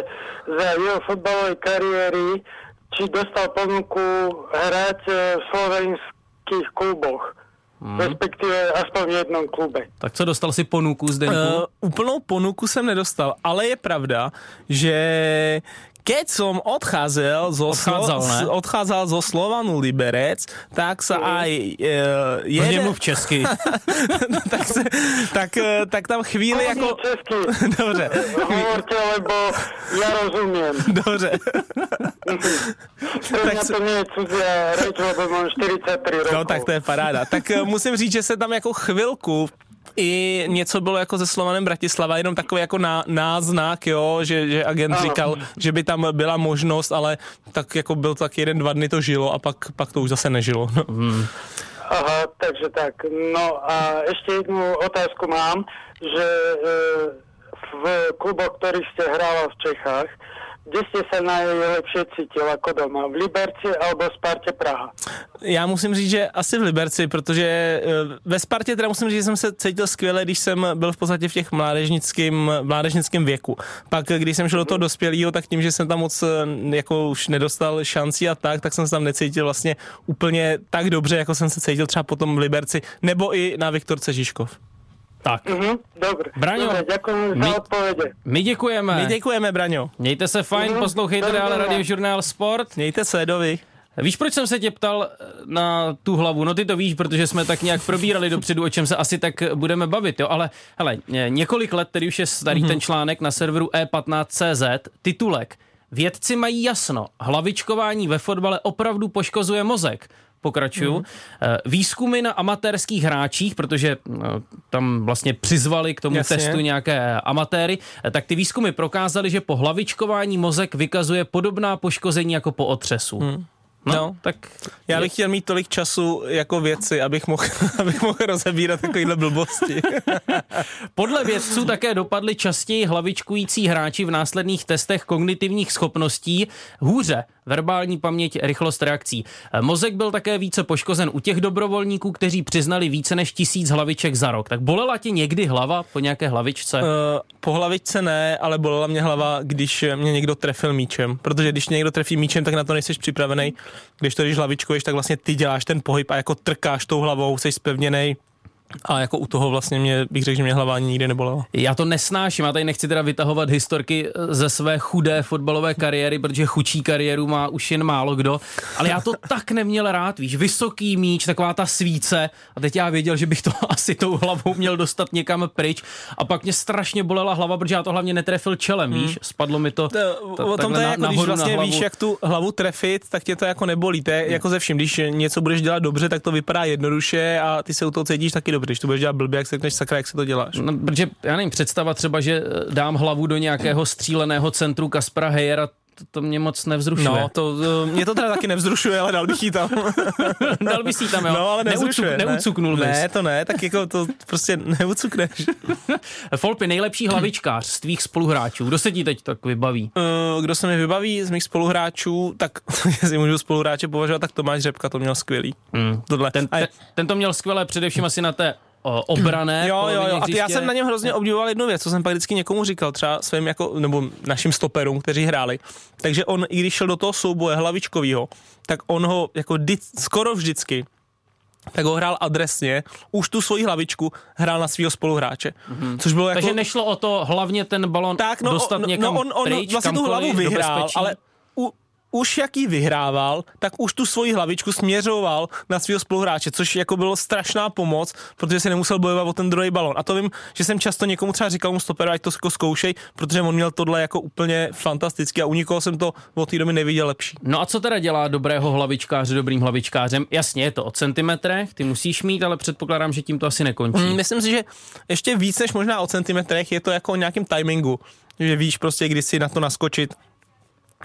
S5: za jeho fotbalovej kariéry, či dostal ponuku hrať e, v slovenských kluboch. Respektíve aspoň v jednom klube.
S1: Tak co, dostal si ponuku z Denku?
S2: Uh, úplnou ponuku jsem nedostal, ale je pravda, že keď som odcházel zo,
S1: Odchádzal, ne?
S2: z- odchádzal zo Slovanu Liberec, tak sa aj uh,
S1: Hodně
S2: jeden,
S1: mluv česky.
S2: tak, se, tak, eh, tak tam chvíli
S5: Jako...
S2: jako...
S5: Česky,
S2: Dobře,
S5: hovorte, lebo ja rozumiem.
S2: dobře.
S5: Pre mňa
S2: se-
S5: to nie je cudzia reč, lebo mám 43 rokov.
S2: No tak to je paráda. Tak eh, musím říct, že se tam jako chvilku i něco bylo jako se Slovanem Bratislava, jenom takový jako ná, náznak, jo, že, že agent
S5: Ano.
S2: říkal, že by tam byla možnost, ale tak jako byl tak jeden, dva dny to žilo a pak, pak to už zase nežilo. No.
S5: Aha, takže tak. No a ešte jednu otázku mám, že e, v kluboch, ktorých ste hrala v Čechách, kde ste sa najlepšie cítil ako doma? V Liberci alebo Sparte Praha?
S2: Já musím říct, že asi v Liberci, protože eh, ve Spartě teda musím říct, že jsem se cítil skvěle, když jsem byl v podstatě v těch mládežnickém, mládežnickém věku. Pak, když jsem šel do toho dospělého, tak tím, že jsem tam moc eh, jako už nedostal šancí a tak, tak jsem se tam necítil vlastně úplně tak dobře, jako jsem se cítil třeba potom v Liberci, nebo i na Viktorce Žižkov.
S1: Tak,
S5: Mhm, dobre.
S1: Braňo,
S5: dobre, ďakujem
S1: my-
S5: za odpovede.
S1: my děkujeme.
S2: My děkujeme, Braňo.
S1: Mějte se fajn,
S5: Mhm.
S1: poslouchejte dál
S5: Dovidenia.
S1: radiožurnál Sport.
S2: Mějte se, dovi.
S1: Víš, proč jsem se tě ptal eh, na tu hlavu? No ty to víš, protože jsme tak nějak probírali dopředu, o čem se asi tak budeme bavit, jo? Ale hele, ně- několik let, tedy už je starý ten článek na serveru E e15.cz, titulek. Vědci mají jasno, hlavičkování ve fotbale opravdu poškozuje mozek. Pokračuju. Eh, Výzkumy na amatérských hráčích, protože eh, tam vlastně přizvali k tomu
S2: Jasně.
S1: testu nějaké amatéry, eh, tak ty výzkumy prokázaly, že po hlavičkování mozek vykazuje podobná poškození jako po otřesu. No,
S2: No.
S1: tak
S2: Já bych chtěl mít tolik času jako věci, abych mohl, abych mohl rozebírat takovýhle blbosti.
S1: Podle vědců také dopadli častěji hlavičkující hráči v následných testech kognitivních schopností hůře verbální paměť, rychlost reakcí. Eh, Mozek byl také více poškozen u těch dobrovolníků, kteří přiznali více než tisíc hlaviček za rok. Tak bolela tě někdy hlava po nějaké hlavičce?
S2: Uh, po hlavičce ne, ale bolela mě hlava, když mě někdo trefil míčem. Protože když někdo trefí míčem, tak na to nejsi připravený. Když to když hlavičkuješ, tak vlastně ty děláš ten pohyb a jako trkáš tou hlavou, jsi spevněný. A jako u toho vlastně mě, bych řekl, že mě hlava ani nikdy nebolela.
S1: Já to nesnáším, já tady nechci teda vytahovat historky eh, ze své chudé fotbalové kariéry, protože chučí kariéru má už jen málo kdo, ale já to tak neměl rád, víš, vysoký míč, taková ta svíce a teď já věděl, že bych to asi tou hlavou měl dostat někam pryč a pak mě strašně bolela hlava, protože já to hlavně netrefil čelem, víš, spadlo mi to,
S2: To,
S1: ta-
S2: o tom
S1: takhle
S2: to je
S1: na-
S2: jako, když vlastně víš, jak tu hlavu trefit, tak tě to jako nebolí. To je jako ze vším. Když něco budeš dělat dobře, tak to vypadá jednoduše a ty se u toho cítíš taky dobře. Když to budeš dělat blbě, jak se řekneš, sakra, jak se to děláš.
S1: No, protože já nevím, představa třeba, že eh, dám hlavu do nějakého stříleného centru Kaspra Hejera, to, to mě moc nevzrušuje.
S2: No, to, to, mě to teda taky nevzrušuje, ale dal bych jí tam.
S1: Dal bys jí tam, jo?
S2: No, ale nevzrušuje.
S1: Neucuk, neucuknul
S2: ne.
S1: bys.
S2: ne, to ne, tak jako to prostě neucukneš.
S1: Folpy, nejlepší hlavičkář z tvých spoluhráčů. Kdo se ti teď tak vybaví?
S2: Eh, Kdo se mi vybaví z mých spoluhráčů, tak jestli můžu spoluhráče považovat, tak Tomáš Řepka to měl skvělý.
S1: Hmm.
S2: Tohle.
S1: Ten, ten, ten to měl skvěle především asi na té obrané.
S2: Jo, jo, jo. A ty, já jsem na něm hrozně obdivoval jednu věc, co jsem pak vždycky někomu říkal, třeba svým jako, nebo našim stoperům, kteří hráli. Takže on, i když šel do toho souboje hlavičkovýho, tak on ho jako di, skoro vždycky tak ho hrál adresně, už tu svoji hlavičku hrál na svého spoluhráče. Mm-hmm. Což bylo jako...
S1: Takže nešlo o to hlavně ten balon
S2: tak, no,
S1: dostat
S2: no,
S1: někam
S2: no, on, on
S1: pryč,
S2: vlastně tu hlavu vyhrál, ale u, už jak ji vyhrával, tak už tu svoji hlavičku směřoval na svého spoluhráče, což jako bylo strašná pomoc, protože si nemusel bojovat o ten druhý balon. A to vím, že jsem často někomu třeba říkal mu stoperu, ať to jako zkoušej, protože on měl tohle jako úplně fantasticky a u nikoho jsem to od té doby neviděl lepší.
S1: No a co teda dělá dobrého hlavičkáře dobrým hlavičkářem? Jasně, je to o centimetrech, ty musíš mít, ale předpokládám, že tím to asi nekončí.
S2: Mm, Myslím si, že ještě víc než možná o centimetrech je to jako o nějakým timingu, že víš prostě, kdy si na to naskočit.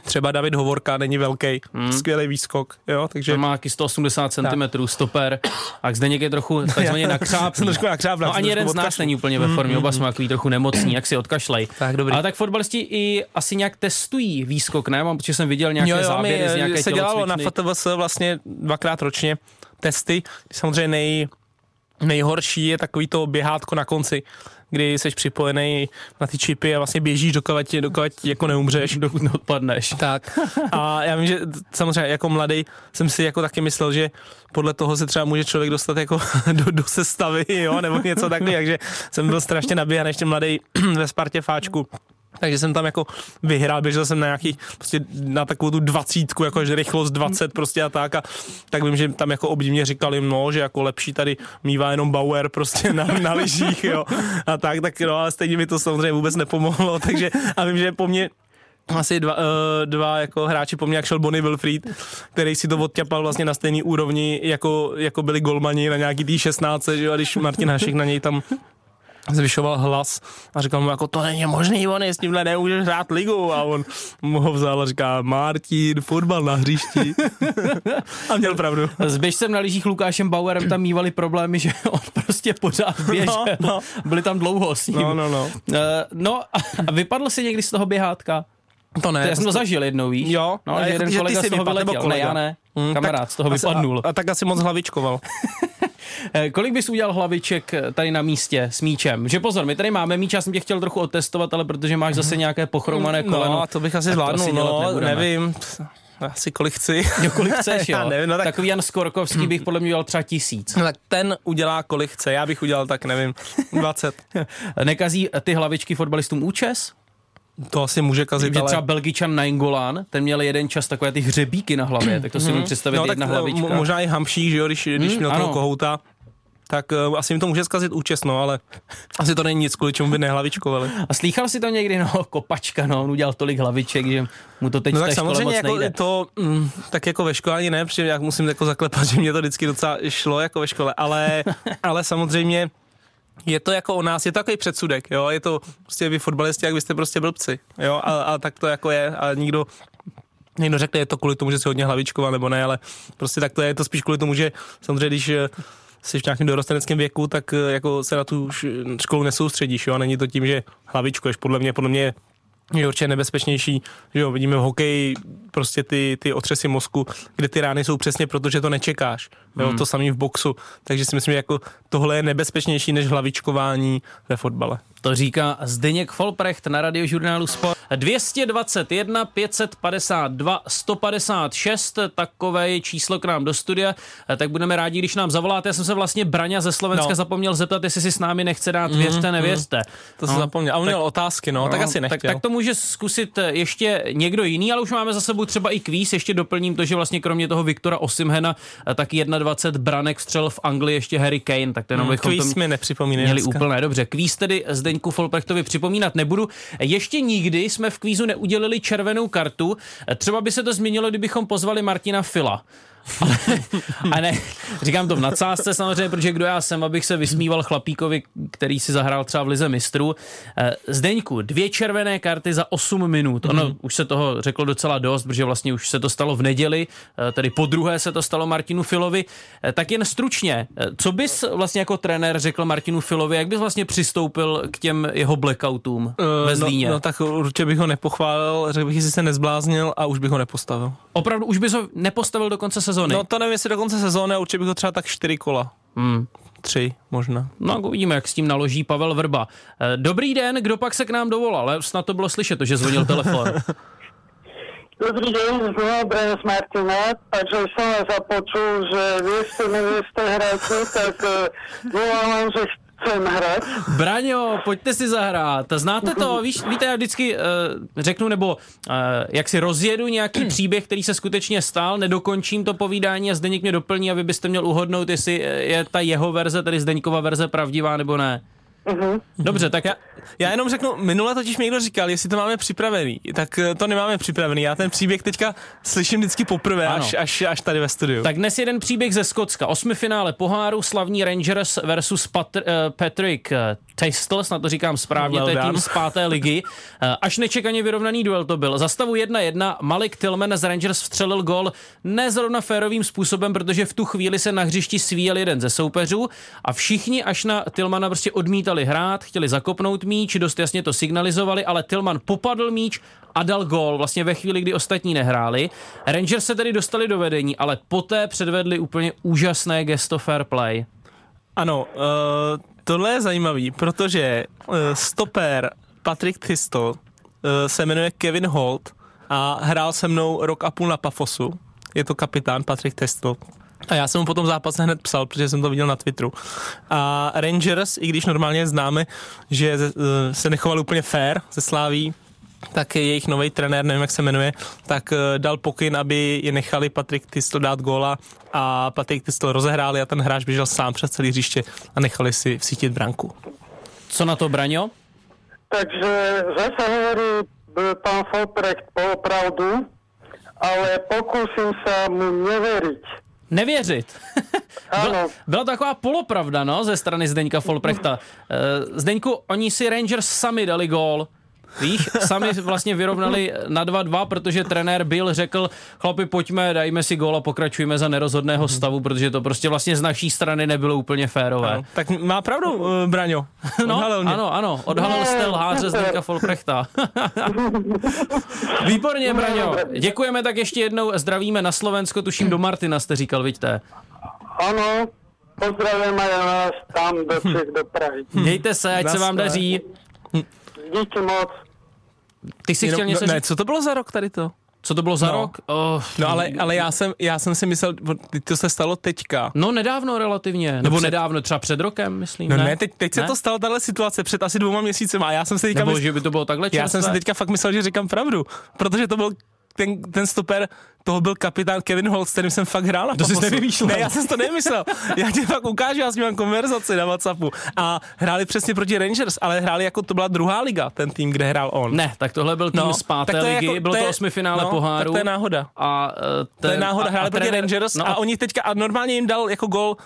S2: Třeba David Hovorka není velký, mm. skvělý výskok, jo, takže...
S1: To má taky 180 cm stoper a Zdeněk je trochu takzvaně nakřáp.
S2: Trošku nakřápnul,
S1: No ani jeden z nás není úplně ve formě, oba jsme takový trochu nemocní, jak si odkašlej.
S2: Tak, dobrý.
S1: Ale tak fotbalisti i asi nějak testují výskok, ne? Mám, protože jsem viděl nějaké
S2: Jo, jo,
S1: záběry z nějaké
S2: se dělalo na. FTVS vlastně dvakrát ročně testy. Samozřejmě nej, nejhorší je takový to běhátko na konci, kdy jsi připojený na ty čipy a vlastně běžíš, dokud, dokud jako neumřeš.
S1: dokud neodpadneš.
S2: Tak. A já vím, že samozřejmě jako mladý jsem si jako taky myslel, že podle toho se třeba může člověk dostat jako do, do sestavy, jo, nebo něco takového, takže jsem byl strašně nabíhaný ještě mladý ve Spartě Fáčku. Takže jsem tam jako vyhrál, běžel jsem na nějaký, prostě na takovou tu dvacítku, jako že rychlost 20 prostě a tak a tak vím, že tam jako obdivně říkali, no, že jako lepší tady mívá jenom Bauer prostě na, na lyžích, jo, a tak, tak no, ale stejně mi to samozřejmě vůbec nepomohlo, takže a vím, že po mně asi dva, uh, dva jako hráči po mně, jak šel Bonnie Wilfried, který si to odťapal vlastně na stejný úrovni, jako, jako byli golmani na nějaký tý 16, že jo, a když Martin Hašek na něj tam zvyšoval hlas a říkal mu jako to není možný, on je s tímhle nemůžeš hrát ligu a on mu ho vzal a říká Martin, fotbal na hřišti a měl pravdu.
S1: S běžcem na lyžích Lukášem Bauerem tam mývali problémy, že on prostě pořád běžel.
S2: No, no.
S1: Byli tam dlouho s ním.
S2: No, no, no.
S1: Eh, no a vypadl si někdy z toho běhátka?
S2: To ne.
S1: To já jsem to zažil jednou, víš?
S2: Jo,
S1: no, že jeden
S2: ty- že ty
S1: kolega
S2: jsi
S1: z toho
S2: vypadl,
S1: vyletěl. Ne,
S2: kolega?
S1: já ne.
S2: Mm,
S1: Kamarád
S2: tak
S1: z toho
S2: asi-
S1: vypadnul.
S2: A, a, tak asi moc hlavičkoval.
S1: Eh, Kolik bys udělal hlaviček eh, tady na místě s míčem? Že pozor, my tady máme míč, já jsem tě chtěl trochu otestovat, ale protože máš zase nějaké pochromané koleno.
S2: No, to bych asi zvládnul, no, nevím. Asi kolik chci.
S1: Jo, kolik chceš, jo?
S2: Já nevím, no tak-
S1: Takový Jan Skorkovský bych podle mě udělal třeba tisíc.
S2: No, tak ten udělá kolik chce, já bych udělal tak, nevím, 20.
S1: Nekazí ty hlavičky fotbalistům účes?
S2: To asi může kazit,
S1: Že
S2: ale...
S1: třeba Belgičan Nainggolan, ten měl jeden čas takové ty hřebíky na hlavě, tak to si můžu představit
S2: no,
S1: jedna
S2: eh,
S1: hlavička.
S2: mo- možná i Hamšík, že jo, když, když
S1: Hmm,
S2: měl
S1: ano.
S2: toho kohouta, tak uh, asi mi to může zkazit účest, no, ale asi to není nic, kvůli čemu by nehlavičkovali.
S1: A slýchal si to někdy, no, kopačka, no, on udělal tolik hlaviček, že mu to teď
S2: No tak samozřejmě jako
S1: nejde.
S2: to, mm, tak jako ve škole ani ne, protože já musím jako zaklepat, že mě to vždycky docela šlo jako ve škole, ale, ale samozřejmě je to jako o nás, je to takový předsudek, jo, je to prostě vy fotbalisti, jak vy jste prostě blbci, jo, a, a tak to jako je a nikdo, Někdo řekne, je to kvůli tomu, že si hodně hlavičkoval nebo ne, ale prostě tak to je, je to spíš kvůli tomu, že samozřejmě, když eh, jsi v nějakém dorosteneckém věku, tak eh, jako se na tu školu nesoustředíš, jo, a není to tím, že hlavičkuješ, podle mě, podle mě je určitě nebezpečnější, že jo, vidíme v hokeji prostě ty, ty otřesy mozku, kde ty rány jsou přesně proto, že to nečekáš, jo, to samý v boxu, takže si myslím, že jako tohle je nebezpečnější než hlavičkování ve fotbale.
S1: To říká Zdeněk Folprecht na radiožurnálu Sport. 221 552 156, takové je číslo k nám do studia, tak budeme rádi, když nám zavoláte. Já jsem se vlastně Braňa ze Slovenska
S2: No.
S1: zapomněl zeptat, jestli si s námi nechce dát věřte, nevěřte.
S2: To jsem
S1: No,
S2: zapomněl. A on měl otázky, no, tak asi nechtěl.
S1: tak, tak to může zkusit ještě někdo jiný, ale už máme za sebou třeba i kvíz. Ještě doplním to, že vlastně kromě toho Viktora Osimhena, tak 21 branek vstřel v Anglii ještě Harry Kane, tak to jenom bychom to
S2: Kvíz mi
S1: měli
S2: dneska.
S1: úplně dobře. Kvíz tedy Zdeňku Folprechtovi připomínat nebudu. Ještě nikdy jsme v kvízu neudělili červenou kartu. Třeba by se to změnilo, kdybychom pozvali Martina Fila. Ale, a ne, říkám to v nadsázce samozřejmě, protože kdo já jsem, abych se vysmíval chlapíkovi, který si zahrál třeba v Lize mistrů. Eh, Zdeňku, dvě červené karty za 8 minut. Ono
S2: Mhm.
S1: už se toho řeklo docela dost, protože vlastně už se to stalo v neděli, eh, tedy po druhé se to stalo Martinu Filovi. Eh, Tak jen stručně, co bys vlastně jako trenér řekl Martinu Filovi, jak bys vlastně přistoupil k těm jeho blackoutům ve
S2: Eh,
S1: Zlíně?
S2: No, no, tak určitě bych ho nepochválil, řekl bych, jestli se nezbláznil a už bych ho nepostavil.
S1: Opravdu už bys ho nepostavil do konce sezóny?
S2: No to nevím, jestli do konce sezóny, určitě bych ho třeba tak čtyři kola.
S1: Hmm.
S2: Tři možná.
S1: No, uvidíme, jak s tím naloží Pavel Vrba. Eh, Dobrý den, kdo pak se k nám dovolal? Ale snad to bylo slyšet, že zvonil telefon.
S7: Dobrý deň, znova Brian z Martina, takže som vás započul, že vy ste mi vy ste hráči, tak uh, volám, že chcem hrať.
S1: Braňo, pojďte si zahrát. Znáte to? Víš, víte, já vždycky uh, řeknu, nebo uh, jak si rozjedu nějaký příběh, který se skutečně stál, nedokončím to povídání a Zdeněk mě doplní a vy byste měl uhodnout, jestli je ta jeho verze, tedy Zdeňkova verze pravdivá nebo ne. Dobře, tak
S2: Já, já jenom řeknu, minule totiž mi někdo říkal, jestli to máme připravený, tak eh, to nemáme připravený. Já ten příběh teďka slyším vždycky poprvé,
S1: Ano.
S2: až, až, až tady ve studiu.
S1: Tak dnes jeden příběh ze Skotska. Osmifinále poháru, slavní Rangers versus Patr, uh, Patrick uh, Tastel, snad to říkám správně,
S2: Well
S1: to je tým z páté ligy. Až nečekaně vyrovnaný duel to byl. Za stavu 1-1 Malik Tillman z Rangers vstřelil gol ne zrovna férovým způsobem, protože v tu chvíli se na hřišti svíjel jeden ze soupeřů a všichni až na Tillmana prostě odmítali hrát, chtěli zakopnout míč, dost jasně to signalizovali, ale Tillman popadl míč a dal gól vlastně ve chvíli, kdy ostatní nehráli. Rangers se tedy dostali do vedení, ale poté předvedli úplně úžasné gesto fair play.
S2: Ano, uh, tohle je zajímavý, protože uh, stopér Patrick Thistle uh, se jmenuje Kevin Holt a hrál se mnou rok a půl na Pafosu. Je to kapitán Patrick Thistle. A já jsem mu potom zápase hned psal, protože jsem to viděl na Twitteru. A Rangers, i když normálně známe, že eh, se nechovali úplně fair ze Sláví, tak jejich nový trenér, nevím jak se jmenuje, tak eh, dal pokyn, aby je nechali Patrick Thistle dát góla a Patrick Thistle rozehráli a ten hráč běžel sám přes celý hřiště a nechali si vsítit branku.
S1: Co na to, Braňo?
S7: Takže zase hovorí b- pán Folprecht polopravdu, ale pokúsim sa mu neveriť.
S1: Nevěřit.
S7: Ano.
S1: Byla, to taková polopravda, no, ze strany Zdeňka Folprechta. Uh, Zdeňku, oni si Rangers sami dali gól. Víš, sami vlastně vyrovnali na 2-2, protože trenér Bill řekl, chlapi, pojďme, dajme si gól a pokračujeme za nerozhodného stavu, protože to prostě vlastně z naší strany nebylo úplně férové.
S2: No, tak má pravdu, uh, Braňo.
S1: No,
S2: Odhalil mě.
S1: ano, ano, odhalil
S7: Ne,
S1: jste lháře. Zdeňka Folprechta. Výborně, Braňo. Děkujeme tak ještě jednou, zdravíme na Slovensko, tuším do Martina jste říkal, vidíte.
S7: Ano, pozdravím aj vás tam do Čech, do Prahy.
S1: Mějte se, ať se vám daří.
S7: Díky moc.
S1: Ty jsi
S2: Jenom,
S1: chtěl něco
S2: no, ne, co to bylo za rok tady to?
S1: Co to bylo za
S2: No.
S1: rok? Oh,
S2: No ale, ale já, jsem, já jsem si myslel, to se stalo teďka.
S1: No nedávno relativně, nebo
S2: před-
S1: nedávno, třeba před rokem, myslím.
S2: No
S1: ne,
S2: ne, teď, teď se
S1: Ne?
S2: to stalo, tahle situace před asi dvouma měsícema a já jsem si teďka
S1: Nebo
S2: mysl...
S1: že by to bylo takhle
S2: Já jsem si
S1: čerstvé?
S2: teďka fakt myslel, že říkám pravdu, protože to byl ten, ten stoper, toho byl kapitán Kevin Holtz, s kterým jsem fakt hrál. na
S1: To jsi nevymýšlel.
S2: Ne, já jsem si to nemyslel. Já ti fakt ukážu, já s ním mám konverzaci na Whatsappu. A hráli přesně proti Rangers, ale hráli jako to byla druhá liga, ten tým, kde hrál on.
S1: Ne, tak tohle byl tým
S2: No,
S1: z páté
S2: tak to je
S1: ligy,
S2: jako-
S1: bylo
S2: to
S1: to
S2: je-
S1: osmifinále
S2: no,
S1: poháru.
S2: tak to je náhoda.
S1: A, uh,
S2: To je náhoda, hráli proti
S1: trenér-
S2: Rangers
S1: no
S2: a oni teďka, a normálně jim dal jako gol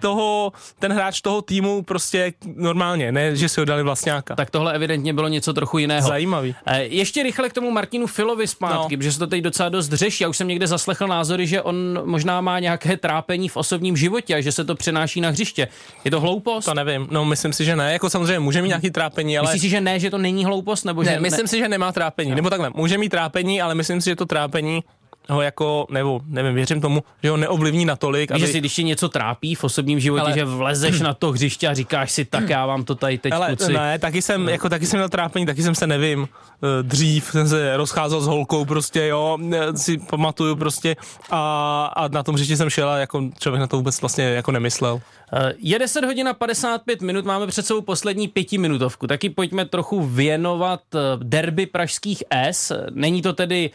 S2: toho, ten hráč toho týmu prostě normálně, ne, že si ho dali vlastňáka.
S1: Tak tohle evidentně bylo něco trochu jiného.
S2: Zajímavý.
S1: Eh, Ještě rychle k tomu Martinu Filovi zpátky,
S2: No.
S1: protože se to teď docela dost řeší. Já už jsem někde zaslechl názory, že on možná má nějaké trápení v osobním životě a že se to přenáší na hřiště. Je to hloupost?
S2: To nevím, no myslím si, že ne, jako samozřejmě může mít nějaký trápení, ale...
S1: Myslíš si, že ne, že to není hloupost? Nebo
S2: Ne,
S1: že
S2: myslím si, že nemá trápení, nebo takhle, může mít trápení, ale myslím si, že to trápení ho jako, nebo nevím, věřím tomu, že ho neovlivní natolik,
S1: Víš, že
S2: aby...
S1: si, když tě něco trápí v osobním životě,
S2: Ale-
S1: že vlezeš na to hřiště a říkáš si, tak já vám to tady teď
S2: Ale
S1: kluci.
S2: ne, taky jsem, jako taky jsem měl trápení, taky jsem se nevím, eh, dřív jsem se rozcházel s holkou prostě, jo, eh, si pamatuju prostě a, a na tom hřišti jsem šel a jako člověk na to vůbec vlastně jako nemyslel.
S1: Eh, Je 10 hodin a 55 minut, máme před sebou poslední pětiminutovku. Taky pojďme trochu věnovat derby pražských S. Není to tedy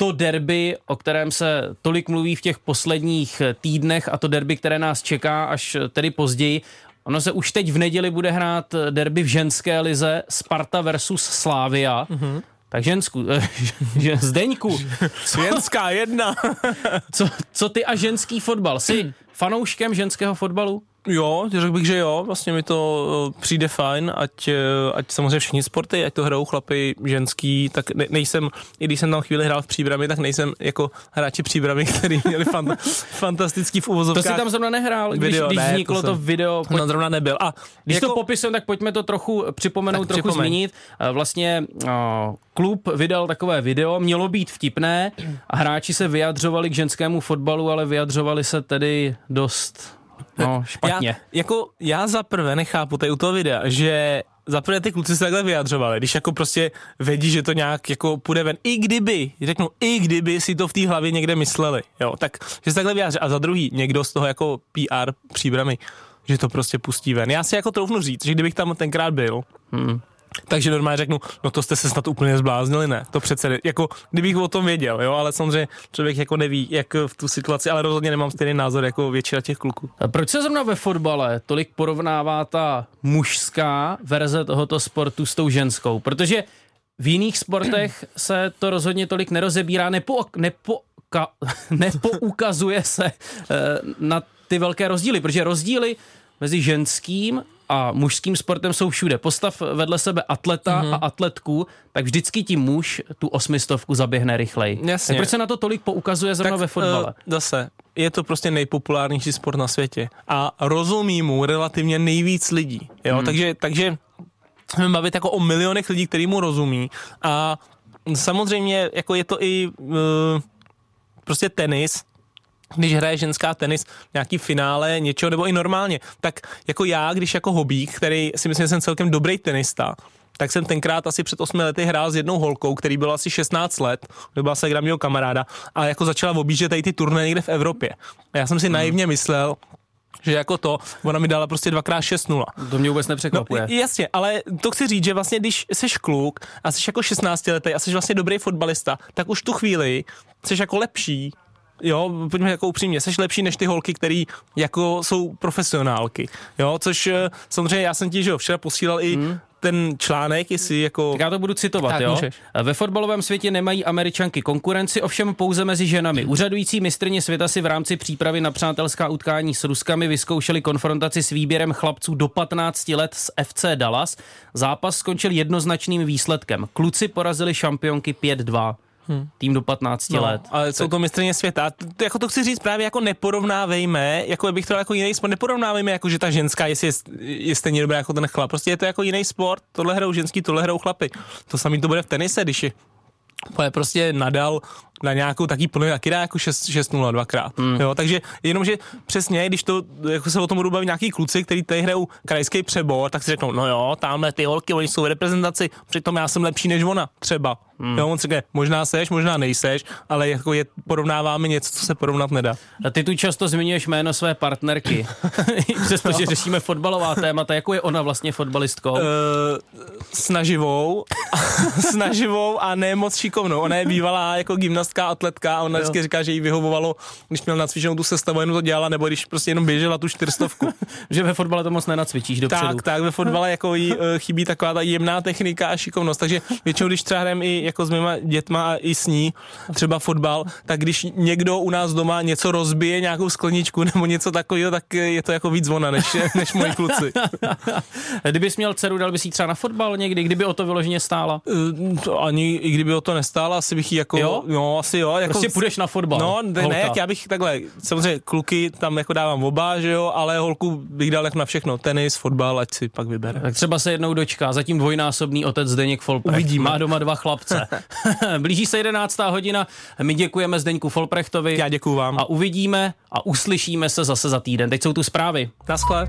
S1: to derby, o kterém se tolik mluví v těch posledních týdnech a to derby, které nás čeká až tedy později. Ono se už teď v neděli bude hrát derby v ženské lize Sparta versus Slávia. Mm-hmm. Tak žensku, že- Zdeňku,
S2: Světská jedna.
S1: co, co ty a ženský fotbal? Jsi fanouškem ženského fotbalu?
S2: Jo, řekl bych, že jo, vlastně mi to eh, přijde fajn, ať, eh, ať samozřejmě všichni sporty, ať to hrajou chlapy, ženský, tak ne, nejsem, i když jsem tam chvíli hrál v příbrami, tak nejsem jako hráči příbramy, který měli fanta, fantastický v
S1: To
S2: uvozovkách.
S1: si tam zrovna nehrál, když,
S2: Video,
S1: když
S2: ne, to
S1: vzniklo to,
S2: jsem-
S1: video. Pojď,
S2: No, zrovna nebyl. A
S1: když
S2: jako,
S1: to popisujeme, tak pojďme to trochu připomenout, trochu
S2: připomeň.
S1: zmínit. Eh, Vlastně eh, klub vydal takové video, mělo být vtipné a hráči se vyjadřovali k ženskému fotbalu, ale vyjadřovali se tedy dost no, špatně.
S2: Já, jako, já za prvé nechápu tady u toho videa, že za prvé ty kluci se takhle vyjadřovali, když jako prostě vědí, že to nějak jako půjde ven. I kdyby, řeknu, i kdyby si to v té hlavě někde mysleli, jo, tak že se takhle vyjádří. A za druhý, někdo z toho jako PR příbramy, že to prostě pustí ven. Já si jako troufnu říct, že kdybych tam tenkrát byl,
S1: Hmm.
S2: Takže normálně řeknu, no to jste se snad úplně zbláznili, ne? To přece, jako kdybych o tom věděl, jo, ale samozřejmě člověk jako neví, jak v tu situaci, ale rozhodně nemám stejný názor jako většina těch kluků.
S1: A Proč se zrovna ve fotbale tolik porovnává ta mužská verze tohoto sportu s tou ženskou? Protože v jiných sportech se to rozhodně tolik nerozebírá, nepo, nepo, ka, nepoukazuje se eh, na ty velké rozdíly, protože rozdíly mezi ženským a mužským sportem jsou všude. Postav vedle sebe atleta mm-hmm. a atletku, tak vždycky ti muž tu osmistovku zaběhne rychleji.
S2: Jasně.
S1: Tak proč se na to tolik poukazuje zrovna ve fotbale?
S2: eh, zase, je to prostě nejpopulárnější sport na světě a rozumí mu relativně nejvíc lidí, jo, hmm. takže, takže bavit jako o milionech lidí, který mu rozumí a samozřejmě jako je to i uh, prostě tenis, když hraje ženská tenis, nějaký finále, něčeho, nebo i normálně, tak jako já, když jako hobík, který si myslím, že jsem celkem dobrý tenista, tak jsem tenkrát asi před 8 lety hrál s jednou holkou, který byl asi 16 let, to byla se mého kamaráda, a jako začala objíždět tady ty turné někde v Evropě. A já jsem si naivně myslel, že jako to, ona mi dala prostě dvakrát 6-0.
S1: To mě vůbec nepřekvapuje.
S2: No, jasně, ale to chci říct, že vlastně když jsi kluk a jsi jako 16 letý a jsi vlastně dobrý fotbalista, tak už tu chvíli jsi jako lepší Jo, pojďme jako upřímně, jsi lepší než ty holky, které jako jsou profesionálky. Jo, což eh, samozřejmě já jsem ti, že jo, včera posílal i
S1: Hmm.
S2: ten článek, jestli jako...
S1: Tak já to budu citovat,
S2: Tak,
S1: jo?
S2: můžeš.
S1: Ve fotbalovém světě nemají američanky konkurenci, ovšem pouze mezi ženami. Úřadující mistrně světa si v rámci přípravy na přátelská utkání s Ruskami vyzkoušeli konfrontaci s výběrem chlapců do 15 let z FC Dallas. Zápas skončil jednoznačným výsledkem. Kluci porazili šampionky 5-2. Tým do 15
S2: No,
S1: let.
S2: ale jsou to mistrně světa. To, jako to chci říct právě jako neporovnávejme, jako bych to jako jiný sport, neporovnávejme jako, že ta ženská jestli je, je stejně dobrá jako ten chlap. Prostě je to jako jiný sport, tohle hrajou ženský, tohle hrajou chlapy. To samý to bude v tenise, když je je prostě Nadal na nějakou taký plný taky dá jako 6-0 dvakrát. Hmm. Jo, takže jenomže přesně, když to, jako se o tom budou bavit nějaký kluci, kteří tady hrajou krajský přebor, tak si řeknou, no jo, tamhle ty holky, oni jsou v reprezentaci, přitom já jsem lepší než ona, třeba. Hmm. Jo, on si řekne, možná seš, možná nejseš, ale jako je, porovnáváme něco, co se porovnat nedá.
S1: A ty tu často zmiňuješ jméno své partnerky, přestože no. řešíme fotbalová témata. Jakou je ona vlastně fotbalistkou? Uh,
S2: snaživou, snaživou a ne moc šikovnou. Ona je bývalá jako gymnastka, atletka a ona jo. vždycky říká, že jí vyhovovalo, když měl nacvičenou tu sestavu, jenom to dělala, nebo když prostě jenom běžela tu čtyřstovku.
S1: že ve fotbale to moc nenacvičíš dopředu.
S2: Tak, tak, ve fotbale jako jí uh, chybí taková ta jemná technika a šikovnost. Takže většinou, když třeba hrajeme i jako s mýma dětma a i s ní, třeba fotbal, tak když někdo u nás doma něco rozbije, nějakou skleničku nebo něco takového, tak je to jako víc zvona než, než moji kluci.
S1: Kdybys měl dceru, dal bys jí třeba na fotbal někdy, kdyby o to vyloženě stála?
S2: Uh, ani i kdyby o to nestála, asi bych jí jako,
S1: jo?
S2: no asi jo. Jako,
S1: prostě půjdeš na fotbal.
S2: No, ne, ne, já bych takhle, samozřejmě kluky tam jako dávám oba, že jo, ale holku bych dal jako na všechno, tenis, fotbal, ať si pak vybere.
S1: Tak třeba se jednou dočká, zatím dvojnásobný otec Zdeněk Folprecht. Uvidíme. Má doma dva chlapce. Blíží se 11. hodina, my děkujeme Zdeňku Folprechtovi.
S2: Já děkuju vám.
S1: A uvidíme a uslyšíme se zase za týden. Teď jsou tu zprávy.
S2: Naschle.